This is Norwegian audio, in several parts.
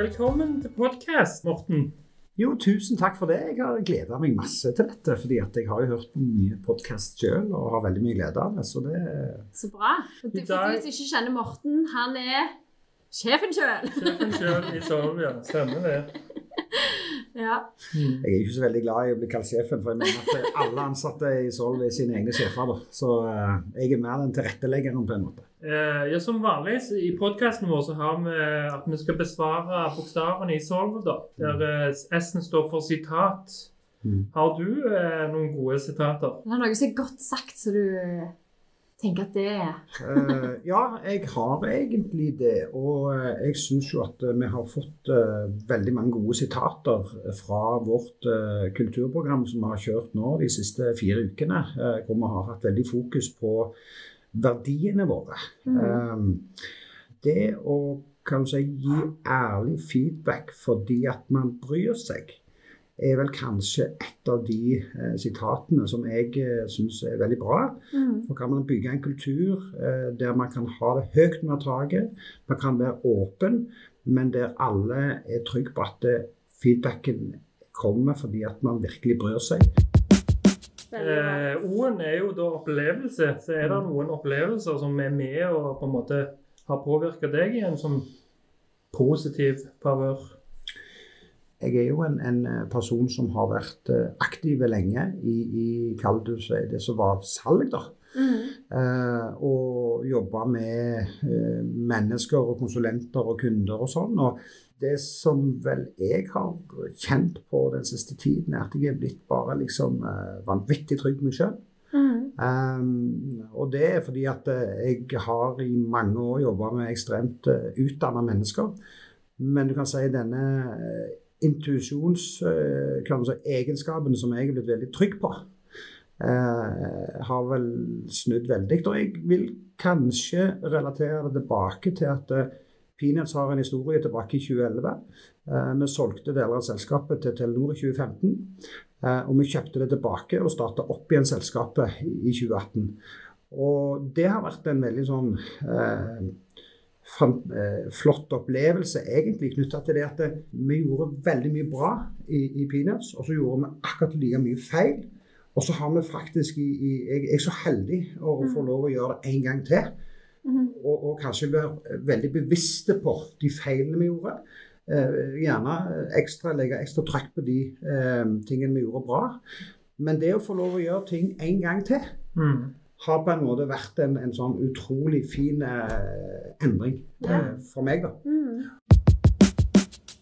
Velkommen til podkast, Morten. Jo, tusen takk for det. Jeg har gleda meg masse til dette. fordi at jeg har jo hørt på mye podkast sjøl og har veldig mye glede av det. Så det Så bra. For for dag- de som ikke kjenner Morten, han er sjefen sjøl. Sjefen sjøl i Solvia. Stemmer det. Ja. Mm. Jeg er ikke så veldig glad i å bli kalt sjefen, for jeg mener at alle ansatte i Solv er sine egne sjefer. da. Så eh, jeg er mer den tilretteleggeren på en måte. Eh, ja, som vanlig i podkasten vår så har vi at vi skal besvare bokstavene i Solv. da. Der eh, S-en står for sitat. Mm. Har du eh, noen gode sitater? Det er noe som er godt sagt, så du tenker at det er uh, ja, jeg har egentlig det. Og eh, jeg syns jo at eh, vi har fått uh, veldig mange gode sitater fra vårt uh, kulturprogram som vi har kjørt nå de siste fire ukene. hvor vi har hatt veldig fokus på verdiene våre. Eh, det å kan du si, gi ærlig feedback fordi at man bryr seg, er vel kanskje et av de eh, sitatene som jeg eh, syns er veldig bra. Mm. For kan man bygge en kultur eh, der man kan ha det høyt under taket, man kan være åpen, men der alle er trygge på at eh, feedbacken kommer fordi at man virkelig bryr seg. Eh, O-en er jo da opplevelse. Så er det noen opplevelser som er med og på en måte har påvirka deg i en sånn positiv favør? Jeg er jo en, en eh, person som har vært eh, aktiv lenge i, i det det som var salg. da. Mm. Eh, og jobba med eh, mennesker og konsulenter og kunder og sånn. Og det som vel jeg har kjent på den siste tiden, er at jeg er blitt bare liksom eh, vanvittig trygg med meg sjøl. Mm. Um, og det er fordi at jeg har i mange år jobba med ekstremt uh, utdanna mennesker. Men du kan si denne uh, intuisjons... eh, som jeg er blitt veldig trygg på, eh, har vel snudd veldig. Og jeg vil kanskje relatere det tilbake til at eh, Peanuts har en historie tilbake i 2011. Eh, vi solgte deler av selskapet til Telenor i 2015. Eh, og vi kjøpte det tilbake og starta opp igjen selskapet i i 2018. Og det har vært en veldig sånn eh, flott opplevelse egentlig knytta til det at eh, vi gjorde veldig mye bra i, i Peanuts, og så gjorde vi akkurat like mye feil. Og så har vi faktisk i, i Jeg jeg er så heldig å få lov å gjøre det en gang til. Mhm. Og, og kanskje være veldig bevisste på de feilene vi gjorde. Eh, gjerne ekstra, legge ekstra trøkk på de eh, tingene vi gjorde bra. Men det å få lov å gjøre ting en gang til, Mm. Har på en måte vært en, en sånn utrolig fin eh, endring eh, for meg, da. Mm.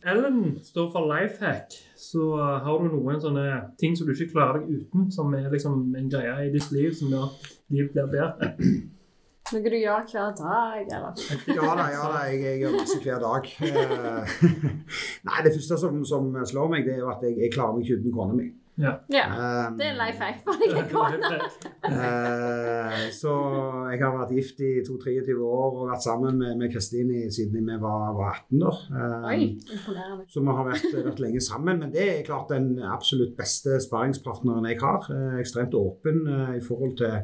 Ellen står for Lifehack. Så uh, har du noen sånne ting som du ikke klarer deg uten, som er liksom en greie i ditt liv som gjør at livet blir bedre? Noe du gjør hver dag, eller? Ja da, ja da, jeg, jeg gjør masse hver dag. Eh, Nei, det første som, som slår meg, det er jo at jeg, jeg klarer meg ikke uten kona mi. Ja. Eh, Det er en life hack for deg, kone. Eh, så jeg har vært gift i 22-23 år og vært sammen med, med Kristin siden vi var, var 18 år. Eh, Oi. Så vi har vært, vært lenge sammen. Men det er klart den absolutt beste sparringspartneren jeg har. Eh, ekstremt åpen eh, i forhold til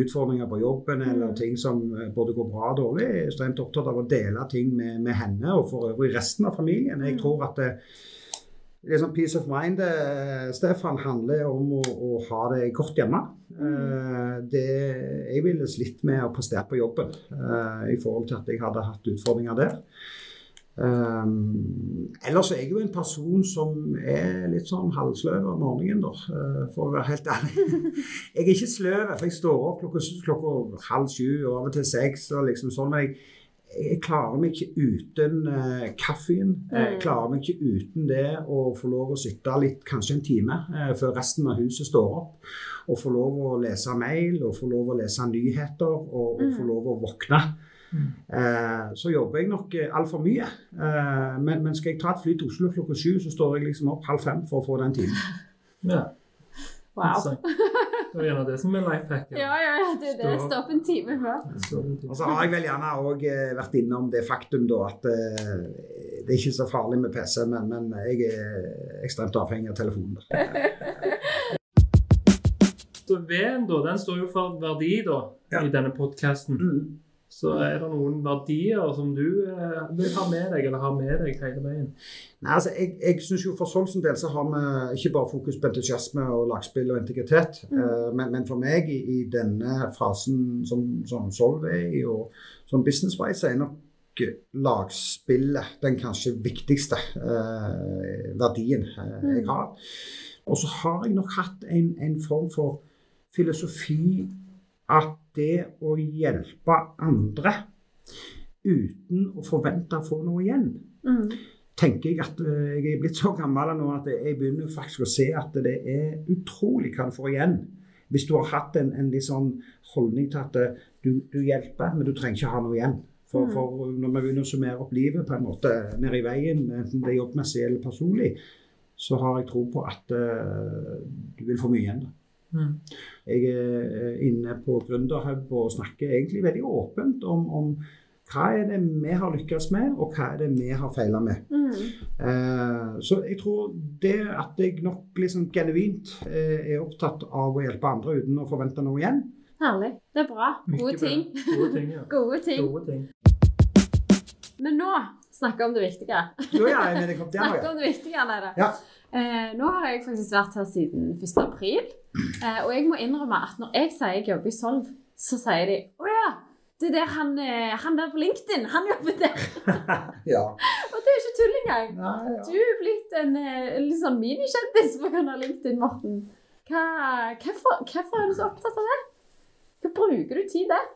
utfordringer på jobben eller ting som eh, både går bra og dårlig. Jeg er ekstremt opptatt av å dele ting med, med henne og for øvrig resten av familien. Jeg tror at det, sånn Peace of mind, eh, Stefan, handler om å, å ha det godt hjemme. Eh, det, jeg ville slitt med å prestere på jobben eh, i forhold til at jeg hadde hatt utfordringer der. Um, ellers er jeg jo en person som er litt sånn halvsløv om morgenen, da, eh, for å være helt ærlig. Jeg er ikke sløv, for jeg står opp klokka, klokka halv sju og av og til seks. og liksom sånn, men jeg, jeg klarer meg ikke uten eh, kaffen. Jeg Mm. klarer meg ikke uten det å få lov å sitte litt, kanskje en time, eh, før resten av huset står opp. Og få lov å lese mail, og få lov å lese nyheter, og, og få Mm. lov å våkne. Mm. Eh, så jobber jeg nok eh, altfor mye. Eh, men, men skal jeg ta et fly til Oslo klokka sju, så står jeg liksom opp halv fem for å få den timen. Ja. Wow. Så, det er gjerne det som er life hack. Ja, ja, ja, det er det. Stopp en time før. Og så har jeg vel gjerne òg vært innom det faktum da at eh, det er ikke så farlig med PC, men, men jeg er ekstremt avhengig av telefonen. Så V-en, da, den står jo for verdi, da, Ja. i denne podkasten. Mm. Så er det noen verdier som du eh, vil ha med deg, eller har med deg hele veien? Nei, altså, Jeg, jeg synes jo For sånn som del så har vi ikke bare fokus på entusiasme og lagspill og integritet. eh, men, men for meg i, i denne fasen som, som Solv er og som businesswise, så er nok lagspillet den kanskje viktigste eh, verdien eh, jeg har. Og så har jeg nok hatt en, en form for filosofi at det å hjelpe andre uten å forvente å få noe igjen, Mm. tenker jeg at eh, jeg er blitt så gammel nå at jeg begynner faktisk å se at det er utrolig hva du får igjen. Hvis du har hatt en, en litt sånn holdning til at eh, du, du hjelper, men du trenger ikke ha noe igjen. For, Mm. for når vi begynner å summere opp livet på en måte nede i veien, enten det er jobbmessig eller personlig, så har jeg tro på at uh, du vil få mye igjen. da. Mm. Jeg er inne på Gründerhub og snakker egentlig veldig åpent om, om hva er det vi har lykkes med, og hva er det vi har feila med. Mm. Eh, så jeg tror det at jeg nok liksom genuint eh, er opptatt av å hjelpe andre uten å forvente noe igjen. Herlig. Det er bra. Gode ting. Gode ting, ja. Gode ting. Gode ting. Men nå snakker om det viktige. Nå er jeg det kom der, Snakke om det viktige, Neide. Ja. Eh, nå har jeg faktisk vært her siden 1. april. Eh, og jeg må innrømme at når jeg sier jeg jobber i Solv, så sier de å ja, det er der han, eh, han der på LinkedIn, han jobber der. ja. Og det er ikke tull engang. Nei, ja. Du er blitt en eh, litt sånn minikjendis pga. LinkedIn, Morten. Hva, hvorfor, hvorfor er du så opptatt av det? Hva bruker du tid der?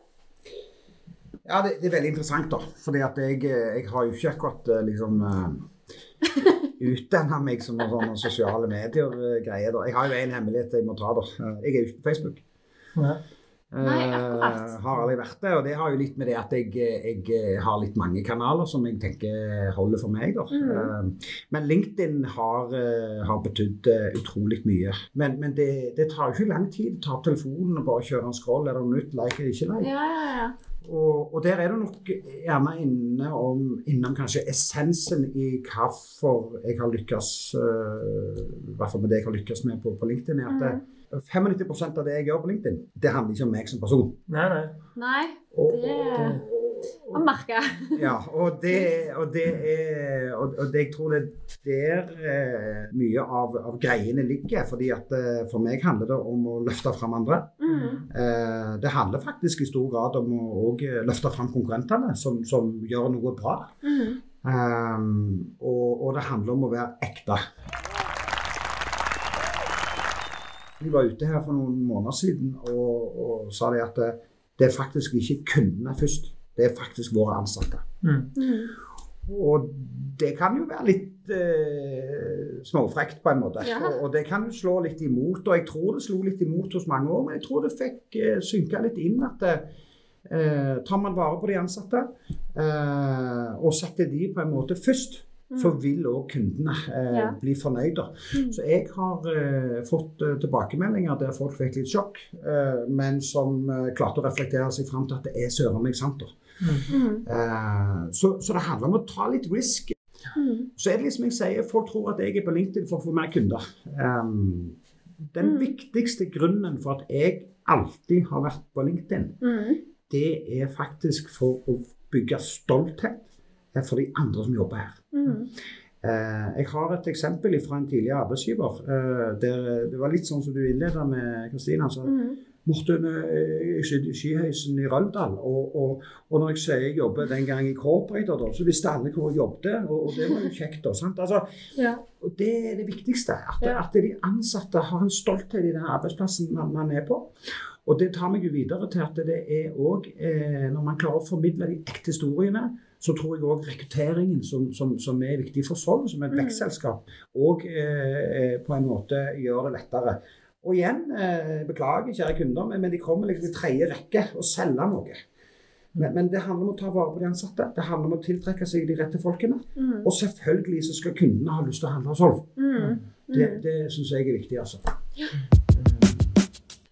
Ja, det, det er veldig interessant, da. Fordi at jeg, jeg har jo ikke akkurat eh, liksom utdanna meg som noen sånne sosiale medier-greier. Jeg har jo en hemmelighet jeg må ta, da. Eh, Jeg er jo ikke på Facebook. Ja. Nei, Eh, akkurat. har aldri vært det. Og det har jo litt med det at jeg, jeg har litt mange kanaler som jeg tenker holder for meg. Mm. Eh, Men LinkedIn har, eh, har betydd eh, utrolig mye. Men, men det, det tar jo ikke lang tid. Ta opp telefonen og bare kjøre en scroll. Er det noe nytt? Like eller ikke like? Ja, ja, ja. Og, og der er du nok gjerne inne om, innom kanskje essensen i hvorfor jeg har lykkes uh, I hvert fall med det jeg har lykkes med på, på LinkedIn. er at det, 95% av det jeg gjør på LinkedIn, det handler ikke om meg som person. Nei, nei. Nei, Og, Det- er jeg merker. ja, og det, og det er og, og det, jeg tror det er der eh, mye av, av greiene ligger. fordi at eh, For meg handler det om å løfte fram andre. Mm. Eh, det handler faktisk i stor grad om å også løfte fram konkurrentene, som, som gjør noe bra. Mm. Um, og, og det handler om å være ekte. Vi var ute her for noen måneder siden og, og sa det at det, det er faktisk ikke kundene først, det er faktisk våre ansatte. Mm. Mm. Og det kan jo være litt eh, småfrekt på en måte. Ja. Og, og det kan jo slå litt imot. Og jeg tror det slo litt imot hos mange òg, men jeg tror det fikk eh, synka litt inn at eh, tar man vare på de ansatte eh, og setter de på en måte først, så vil òg kundene eh, Ja. bli fornøyde. Mm. Så jeg har eh, fått eh, tilbakemeldinger der folk fikk litt sjokk, eh, men som eh, klarte å reflektere seg fram til at det er søren meg sant. Mm. Eh, så, så det handler om å ta litt risk. Mm. Så er det liksom jeg sier, Folk tror at jeg er på LinkedIn for å få mer kunder. Um, den Mm. viktigste grunnen for at jeg alltid har vært på LinkedIn, Mm. det er faktisk for å bygge stolthet for de andre som jobber her. Mm. Eh, jeg har et eksempel fra en tidligere arbeidsgiver. eh, der Det var litt sånn som du innleda med, Kristina. Altså, Mm. Morten, eh, jeg sitter i skiheisen i Røldal, og, og, og når jeg sier jeg jobber den gang i Corporator, så visste alle hvor jeg jobbet, og, og det var jo kjekt. da, sant? Altså, Ja. og Det er det viktigste. At, Ja. at de ansatte har en stolthet i den arbeidsplassen man, man er på. Og det tar meg jo videre til at det er òg eh, Når man klarer å formidle de ekte historiene, så tror jeg òg rekrutteringen, som, som, som er viktig for Solv, som et Mm. vekstselskap, òg eh, på en måte gjør det lettere. Og igjen, eh, beklager kjære kunder, men, men de kommer liksom i tredje rekke og selger noe. Men, men det handler om å ta vare på de ansatte. Det handler om å tiltrekke seg de rette folkene. Mm. Og selvfølgelig så skal kundene ha lyst til å handle hos Solv. Mm. Det, Mm. det syns jeg er viktig, altså.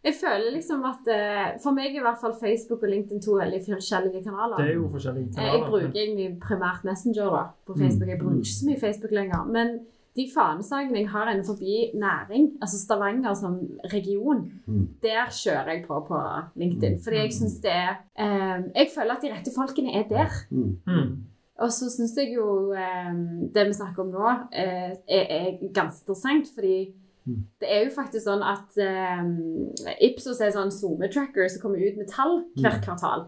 Jeg føler liksom at eh, For meg er i hvert fall Facebook og LinkedIn to veldig forskjellige kanaler. Det er jo forskjellige Eh, kanaler. Jeg bruker egentlig primært Messenger da, på Facebook. Jeg bruker ikke så mye Facebook lenger. Men de fanesakene jeg har innenfor næring, altså Stavanger som region, Mm. der kjører jeg på på LinkedIn. Fordi jeg syns det er eh, Jeg føler at de rette folkene er der. Mm. Mm. Og så syns jeg jo det vi snakker om nå, eh, er, er ganske interessant, fordi Mm. Det er jo faktisk sånn at eh, Ipsos er sånn SoMe-tracker som kommer ut med tall hvert Mm. kvartal.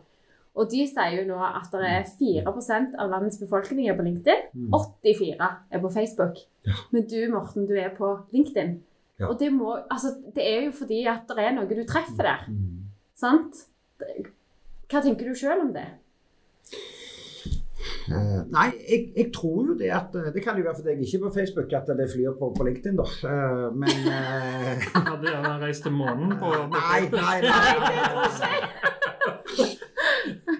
Og de sier jo nå at det er 4% av landets befolkning er på LinkedIn. Mm. 84 er på Facebook. Ja. Men du, Morten, du er på LinkedIn. Ja. Og det, må, altså, det er jo fordi at det er noe du treffer der. Mm. Sant? Hva tenker du sjøl om det? Eh, nei, jeg, jeg tror jo det at eh, Det kan jo være fordi jeg ikke er på Facebook at det flyr på, på LinkedIn, da. Uh, men Hadde gjerne reist til månen på, på Nei, nei, nei.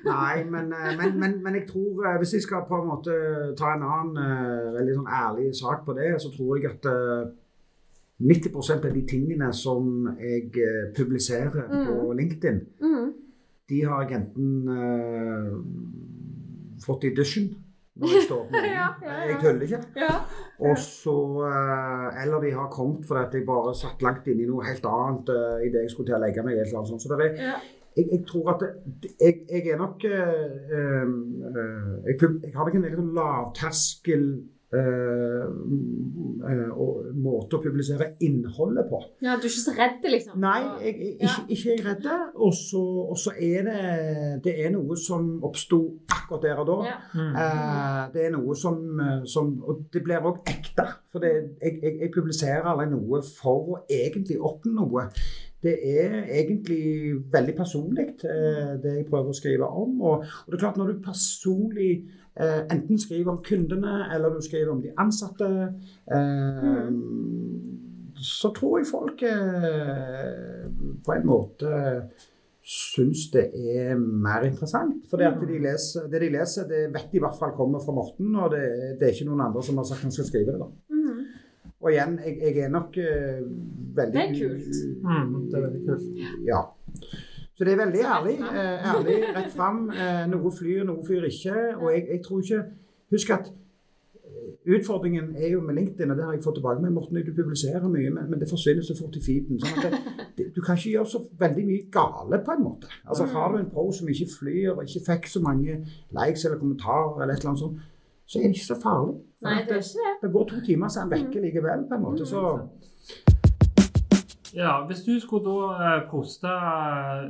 Nei, men, men, men, men jeg tror Hvis jeg skal på en måte ta en annen veldig sånn ærlig sak på det, så tror jeg at eh, 90 av de tingene som jeg publiserer på LinkedIn, Mm. de har jeg enten fått i dusjen når jeg står opp morgenen. Ja, ja, ja. Jeg tøller ikke. Og så, eh, Eller de har kommet fordi jeg bare satt langt inne i noe helt annet uh, idet jeg skulle til å legge meg. Eller sånt. Så det er, Ja. jeg, jeg tror at det, jeg, jeg er nok øh, eh, eh, jeg, jeg har nok en veldig sånn lavterskel eh, eh, måte å publisere innholdet på. ja, du er ikke så redd, liksom? Nei, jeg, jeg, ja. ikke, ikke jeg redd. Og så og så er det det er noe som oppsto akkurat der og da. Ja. Mm. Eh, det er noe som, eh, som Og det blir òg ekte. For det, jeg, jeg, jeg publiserer aldri noe for å egentlig oppnå noe. Det er egentlig veldig personlig, eh, det jeg prøver å skrive om. Og, og det er klart, når du personlig eh, enten skriver om kundene, eller du skriver om de ansatte, eh, så tror jeg folk eh, på en måte syns det er mer interessant. For det, de leser, det de leser, det vet de i hvert fall kommer fra Morten, og det, det er ikke noen andre som har sagt han skal skrive det. da. Og igjen, jeg, jeg er nok uh, veldig Det er kult. Mm, det er veldig kult. Ja. Så det er veldig ærlig. frem. Eh, ærlig, rett fram. Uh, noe flyr, noe flyr ikke. Og jeg, jeg tror ikke Husk at utfordringen er jo med LinkedIn, og det har jeg fått tilbake med Morten, du publiserer mye, men, men det forsvinner så fort i feeden. Sånn at det, det, du kan ikke gjøre så veldig mye gale, på en måte. Altså Har du en pro som ikke flyr, og ikke fikk så mange likes eller kommentarer, eller et eller annet sånt, så er det ikke så farlig. For Nei, det er ikke det. det går to timer, så er han vekke likevel, på en måte. Så Ja, Hvis du skulle da eh, poste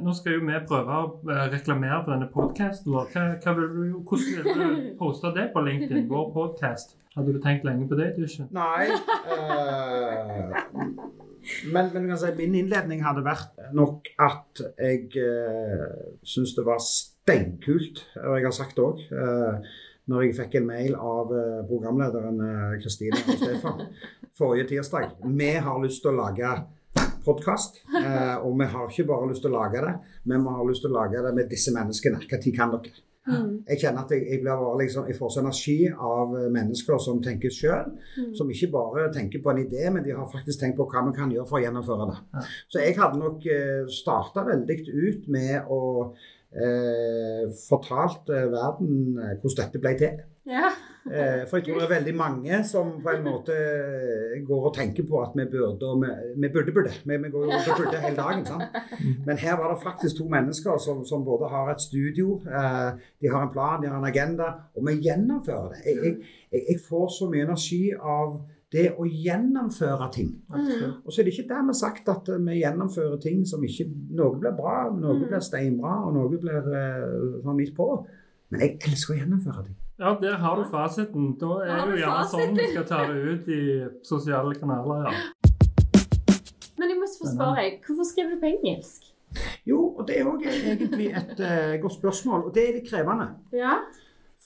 Nå skal jo vi prøve å eh, reklamere på denne podkasten. Hvordan vil du poste det på LinkedIn? Vår podkast. Hadde du tenkt lenge på det? Du ikke? Nei. Uh, men, men si, min innledning hadde vært nok at jeg uh, syns det var steinkult, og jeg har sagt det òg, når jeg fikk en mail av eh, programlederen eh, Kristine og Stefan forrige tirsdag. Vi har lyst til å lage podkast, og vi har ikke bare lyst til å lage det, men vi har lyst til å lage det med disse menneskene. Når kan dere? Mm. Jeg kjenner at jeg, jeg, liksom, jeg får så energi av eh, mennesker som tenker sjøl. Mm. Som ikke bare tenker på en idé, men de har faktisk tenkt på hva vi kan gjøre for å gjennomføre det. Ja. Så jeg hadde nok eh, starta veldig ut med å eh, fortalt eh, verden eh, hvordan dette ble til. Ja. Eh, for jeg tror det er veldig mange som på en måte går og tenker på at vi burde og vi, vi burde burde. Vi, vi går jo og burde hele dagen. sant? Men her var det faktisk to mennesker som, som både har et studio, eh, de har en plan, de har en agenda, og vi gjennomfører det. Jeg, jeg, jeg får så mye energi av det å gjennomføre ting. Mm. Og så er det ikke dermed sagt at vi gjennomfører ting som ikke Noe blir bra, noe Mm. blir steinbra, og noe blir eh, sånn midt på. Men jeg elsker å gjennomføre ting. Ja, der har du fasiten. Da er det jo gjerne sånn vi skal ta det ut i sosiale kanaler. ja. Men jeg må få spørre hvorfor skriver du på engelsk? Jo, og det er òg egentlig et uh, godt spørsmål, og det er litt krevende. Ja.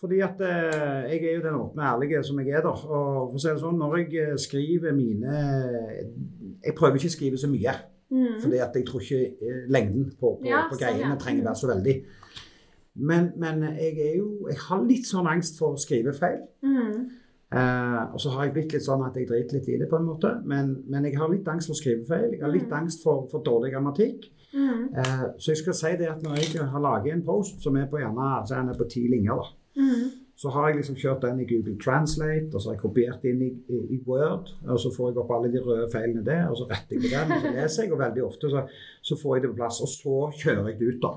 Fordi at eh, jeg er jo den åpne ærlige som jeg er, da. Og for å si det sånn, når jeg eh, skriver mine Jeg prøver ikke å skrive så mye. Mm. Fordi at jeg tror ikke eh, lengden på, på, Ja, på sånn, greiene ja. trenger være så veldig. Men, men jeg er jo Jeg har litt sånn angst for å skrive feil. Mm. Eh, og så har jeg blitt litt sånn at jeg driter litt i det, på en måte. Men, men jeg har litt angst for å skrive feil. Jeg har litt Mm. angst for, for dårlig grammatikk. Mm. Eh, så jeg skal si det at når jeg har laget en post som er på gjerne altså den er på ti linjer, da, Mm. Så har jeg liksom kjørt den i Google Translate, og så har jeg kopiert inn i, i, i Word. Og så får jeg opp alle de røde feilene der, og så retter jeg på den, og så leser jeg. Og veldig ofte så, så får jeg det på plass. Og så kjører jeg det ut, da.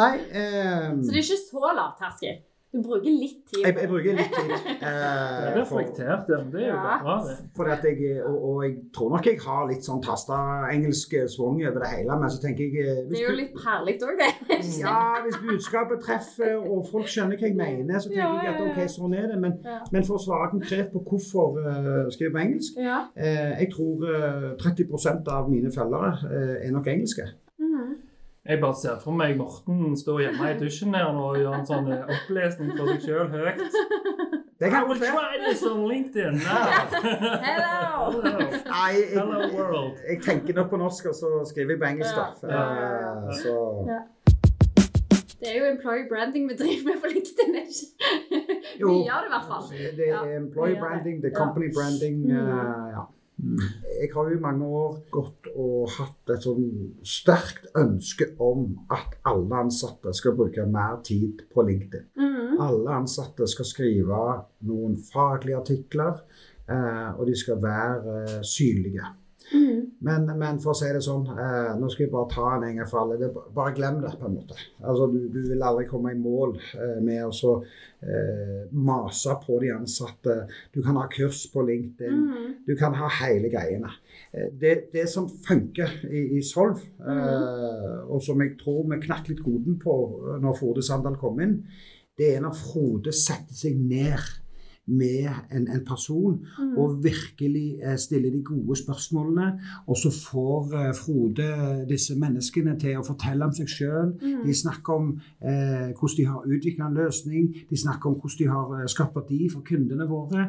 Nei eh, Så det er ikke så lavterskel. Du bruker litt tid. jeg, jeg bruker litt tid. Det er Eh, for, reflektert, ja. Det er jo Ja. bra, det. for at jeg, og, og jeg tror nok jeg har litt sånn tasta-engelsk svung over det hele, men så tenker jeg eh, hvis Det er jo litt herlig òg, det. Ja, hvis budskapet treffer og folk skjønner hva jeg mener, så tenker Ja, jeg at ja, ja. ok, sånn er det. Men, Ja. men for å svare konkret på hvorfor uh, skrive på engelsk Ja. eh, Jeg tror uh, 30% av mine følgere uh, er nok engelske. Jeg bare ser for meg Morten stå hjemme i dusjen her og gjøre en sånn eh, opplesning for seg sjøl høyt. Det I will try this on LinkedIn now! Hello! Nei, Hello world. jeg tenker nok på norsk, og så skriver jeg på engelsk, da. Ja, Eh, Så Ja. Det er jo employee branding vi driver med på LinkedIn. ikke? gjør det, i hvert fall. Det er employee Ja. branding, det er Ja. company branding. Eh, ja. Jeg har jo i mange år gått og hatt et sånn sterkt ønske om at alle ansatte skal bruke mer tid på LinkedIn. Mm. Alle ansatte skal skrive noen faglige artikler, eh, og de skal være eh, synlige. Mhm. Men, men for å si det sånn, eh, nå skal jeg bare ta en en gang for alle. Det, bare glem det, på en måte. Altså, du, du vil aldri komme i mål eh, med å så, eh, mase på de ansatte. Du kan ha kurs på LinkedIn. Mm. Du kan ha hele greiene. Eh, Det, det som funker i, i Solv, eh, og som jeg tror vi knakk litt koden på eh, når Frode Sandal kom inn, det er når Frode setter seg ned med en, en person mm. og virkelig eh, stille de gode spørsmålene. Og så får eh, Frode disse menneskene til å fortelle om seg sjøl. Mm. De snakker om eh, hvordan de har utvikla en løsning. De snakker om hvordan de har eh, skapt verdi for kundene våre.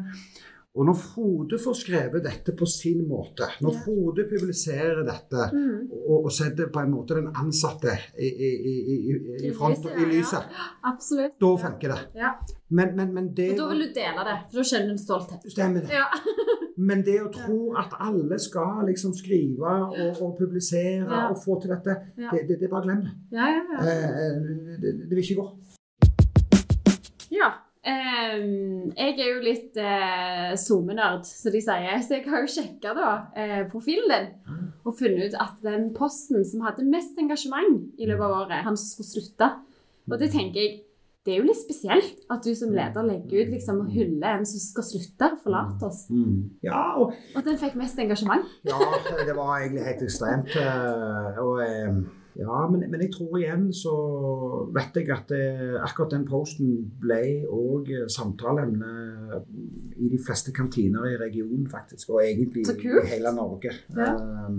Og når Frode får skrevet dette på sin måte, når Ja. Frode publiserer dette mm. og, og setter på en måte den ansatte i, i, i, i, i front lyset, i ja. lyset, Absolutt. da funker det. Ja. Men, men, men det Og da vil du dele det, for da kjenner du stolthet. Stemmer det. Ja. Men det å tro at alle skal liksom skrive og, og publisere Ja. og få til dette, Ja. det, det, det bare glem det. Ja, ja, ja. Eh, det. Det vil ikke gå. Ehm, jeg er jo litt uh, SoMe-nerd, som de sier. Så jeg har jo sjekka da, eh, profilen din og funnet ut at den posten som hadde mest engasjement i løpet av året, han som skulle slutte Og det tenker jeg det er jo litt spesielt at du som leder legger ut liksom, og hyller en som skal slutte og forlate oss. Ja, og Og den fikk mest engasjement. Ja, det var egentlig helt ekstremt. eh, Og, eh, ja, men, men jeg tror igjen så vet jeg at det, akkurat den posten ble òg samtaleemne i de fleste kantiner i regionen, faktisk. Og egentlig i hele Norge. Ja. Eh,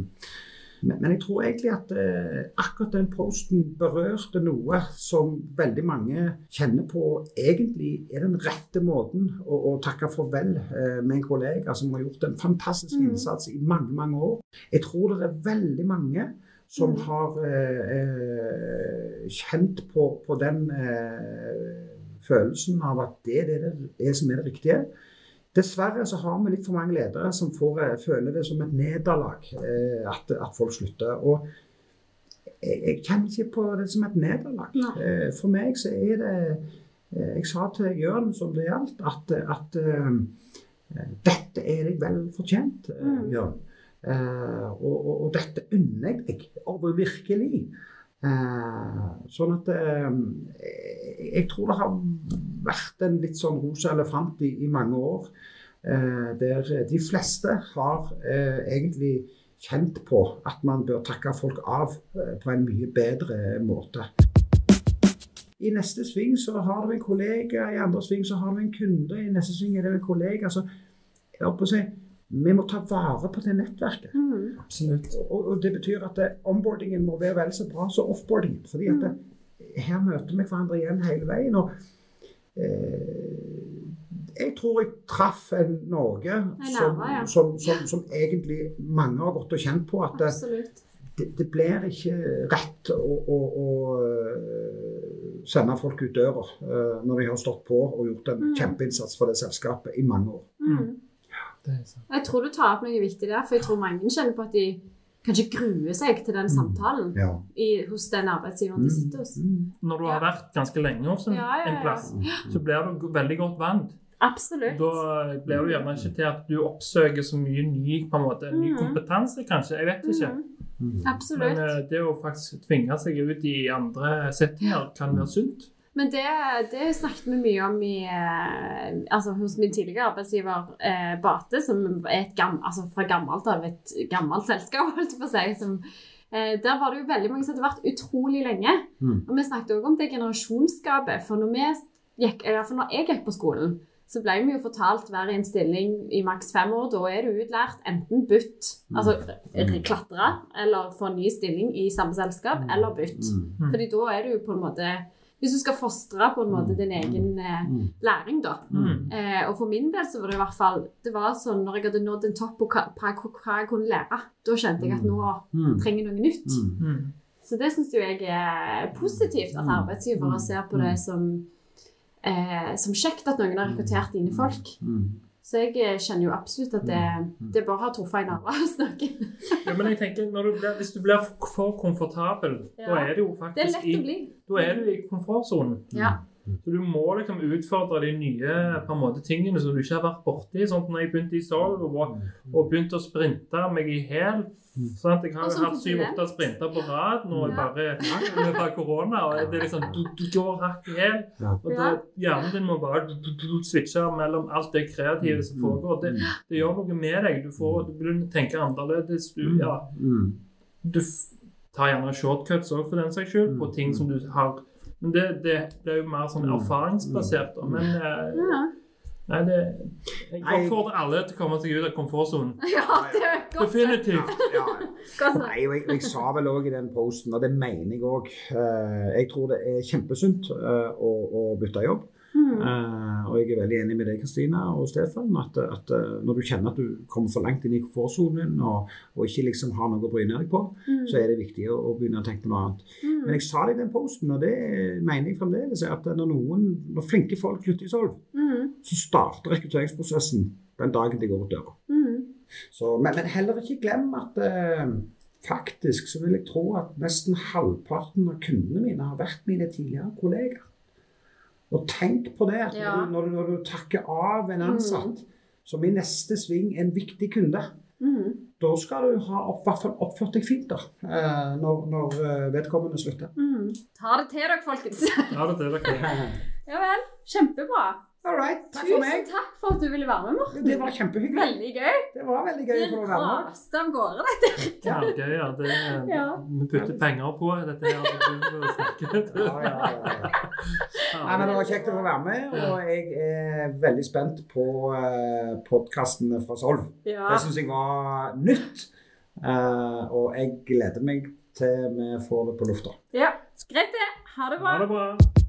Men, men jeg tror egentlig at eh, akkurat den posten berørte noe som veldig mange kjenner på egentlig er den rette måten å, å takke farvel eh, med en kollega som har gjort en fantastisk Mm. innsats i mange, mange år. Jeg tror det er veldig mange som Mm. har eh, eh, kjent på, på den eh, følelsen av at det er det det er som er det riktige. Dessverre så har vi litt for mange ledere som får, eh, føler det som et nederlag eh, at, at folk slutter. Og jeg, jeg kjenner ikke på det som et nederlag. Eh, for meg så er det eh, Jeg sa til Jørn som det gjaldt, at, at dette er deg vel fortjent, eh, Mm. Eh, og, og, og dette unner jeg deg virkelig. Eh, sånn at eh, jeg, tror det har vært en litt sånn rosa elefant i, i mange år. Der de fleste har egentlig kjent på at man bør takke folk av på en mye bedre måte. I neste sving så har du en kollega, i andre sving så har du en kunde, i neste sving er det en kollega. Så jeg på å si, vi må ta vare på det nettverket. Mm. Absolutt. Og, og det betyr at eh, onboardingen må være vel så bra som offboardingen. fordi at det, her møter vi hverandre igjen hele veien. og eh, jeg tror jeg traff en Norge som, ja. som, som, som egentlig mange har gått og kjent på at det, det, det blir ikke rett å, å, å sende folk ut døra når de har stått på og gjort en Mm. kjempeinnsats for det selskapet i mange år. Mm. Jeg tror du tar opp noe viktig der, for jeg tror mange kjenner på at de kanskje gruer seg til den samtalen Ja. i, hos den arbeidsgiveren de sitter hos. Mm. Når du har vært ganske lenge hos en, Ja, ja, ja. en plass, så blir du veldig godt vant. Absolutt. Da blir du gjerne ikke til at du oppsøker så mye ny, på en måte, ny mm. kompetanse, kanskje. Jeg vet ikke. Mm. Men Absolutt. Men det å faktisk tvinge seg ut i andre settinger kan være sunt. Men det, det snakket vi mye om i, eh, altså hos min tidligere arbeidsgiver eh, Bate, som er et gam, altså fra gammelt av et gammelt selskap, holdt jeg på å si. Som, eh, der var det jo veldig mange som hadde vært utrolig lenge. Mm. Og vi snakket også om det generasjonsskapet. For når, gikk, hvert når jeg gikk på skolen, så ble vi jo fortalt være i en stilling i maks fem år. Da er du utlært enten bytt, altså klatre, eller få ny stilling i samme selskap, eller bytt. Mm. Fordi da er du på en måte Hvis du skal fostre på en måte din egen eh, Mm. læring, da. Mm. Eh, og for min del så var det i hvert fall Det var sånn når jeg hadde nådd en topp på hva, hva, hva jeg kunne lære, da kjente jeg at nå Mm. trenger jeg noe nytt. Mm. Mm. Så det syns jo jeg er positivt, at arbeidsgivere ser på det som eh, som kjekt at noen har rekruttert dine folk. Mm. Så jeg eh, kjenner jo absolutt at det, det bare har truffet en nerve å snakke. Ja, men jeg tenker, når du blir, Hvis du blir for komfortabel, da er det jo Det er faktisk lett i, å bli. da er du i komfortsonen. Ja. Så du må liksom utfordre de nye på en måte, tingene som du ikke har vært borti. Sånn, når jeg begynte i salg og, og begynte å sprinte meg i hæl Sånn Jeg har hatt syv-åtte sprinter på rad nå Ja. bare under korona. og det er liksom, Du, du går hakk i hæl. Og hjernen din må bare du, du, du, switche mellom alt det kreative som foregår. Det, det gjør noe med deg. Du, får, du begynner å tenke annerledes. Du, ja, Mm. du tar gjerne shortcuts òg, for den saks skyld, på ting som du har Men det, det, det er jo mer sånn erfaringsbasert. Da. Men eh, Ja. nei, det Jeg oppfordrer alle til å komme seg ut av komfortsonen. ja, det er godt. Definitivt. Ja. ja. Nei, jeg, jeg sa vel òg i den posten, og det mener jeg òg Jeg tror det er kjempesunt eh, å, å bytte jobb. Mm. Eh, og jeg er veldig enig med deg, Kristina og Stefan, at, at uh, når du kjenner at du kommer for langt inn i komfortsonen og, og ikke liksom har noe å bryne deg på, Mm. så er det viktig å, å begynne å tenke noe annet. Mm. Men jeg sa det i den posten, og det mener jeg fremdeles, at når noen, når flinke folk slutter i Solv, Mm. så starter rekrutteringsprosessen den dagen de går ut døra. Mm. Så, men, men heller ikke glem at uh, faktisk så vil jeg tro at nesten halvparten av kundene mine har vært mine tidligere kollegaer. Og tenk på det Ja. når, du, når, du, når du takker av en ansatt som i neste sving er en viktig kunde, Mm. da skal du ha opp, hvert fall oppført deg fint da, eh, når, når eh, vedkommende slutter. Mm. Ta det til dere, folkens. Ta det til dere. ja vel. Kjempebra. All right, takk for Tusen takk for at du ville være med, Morten. Det var kjempehyggelig. Veldig gøy. Det var veldig gøy å Det få være med. raste av gårde, dette. Ja, gøy, ja. Det, Ja. Vi putter penger på dette her. å. Ja, ja, ja, ja. Nei, men Det var kjekt å få være med, og jeg er veldig spent på uh, podkastene fra Solv. Ja. Det syns jeg var nytt, eh, og jeg gleder meg til vi får det på lufta. ja. Greit, det. Ha det bra. Ha det bra.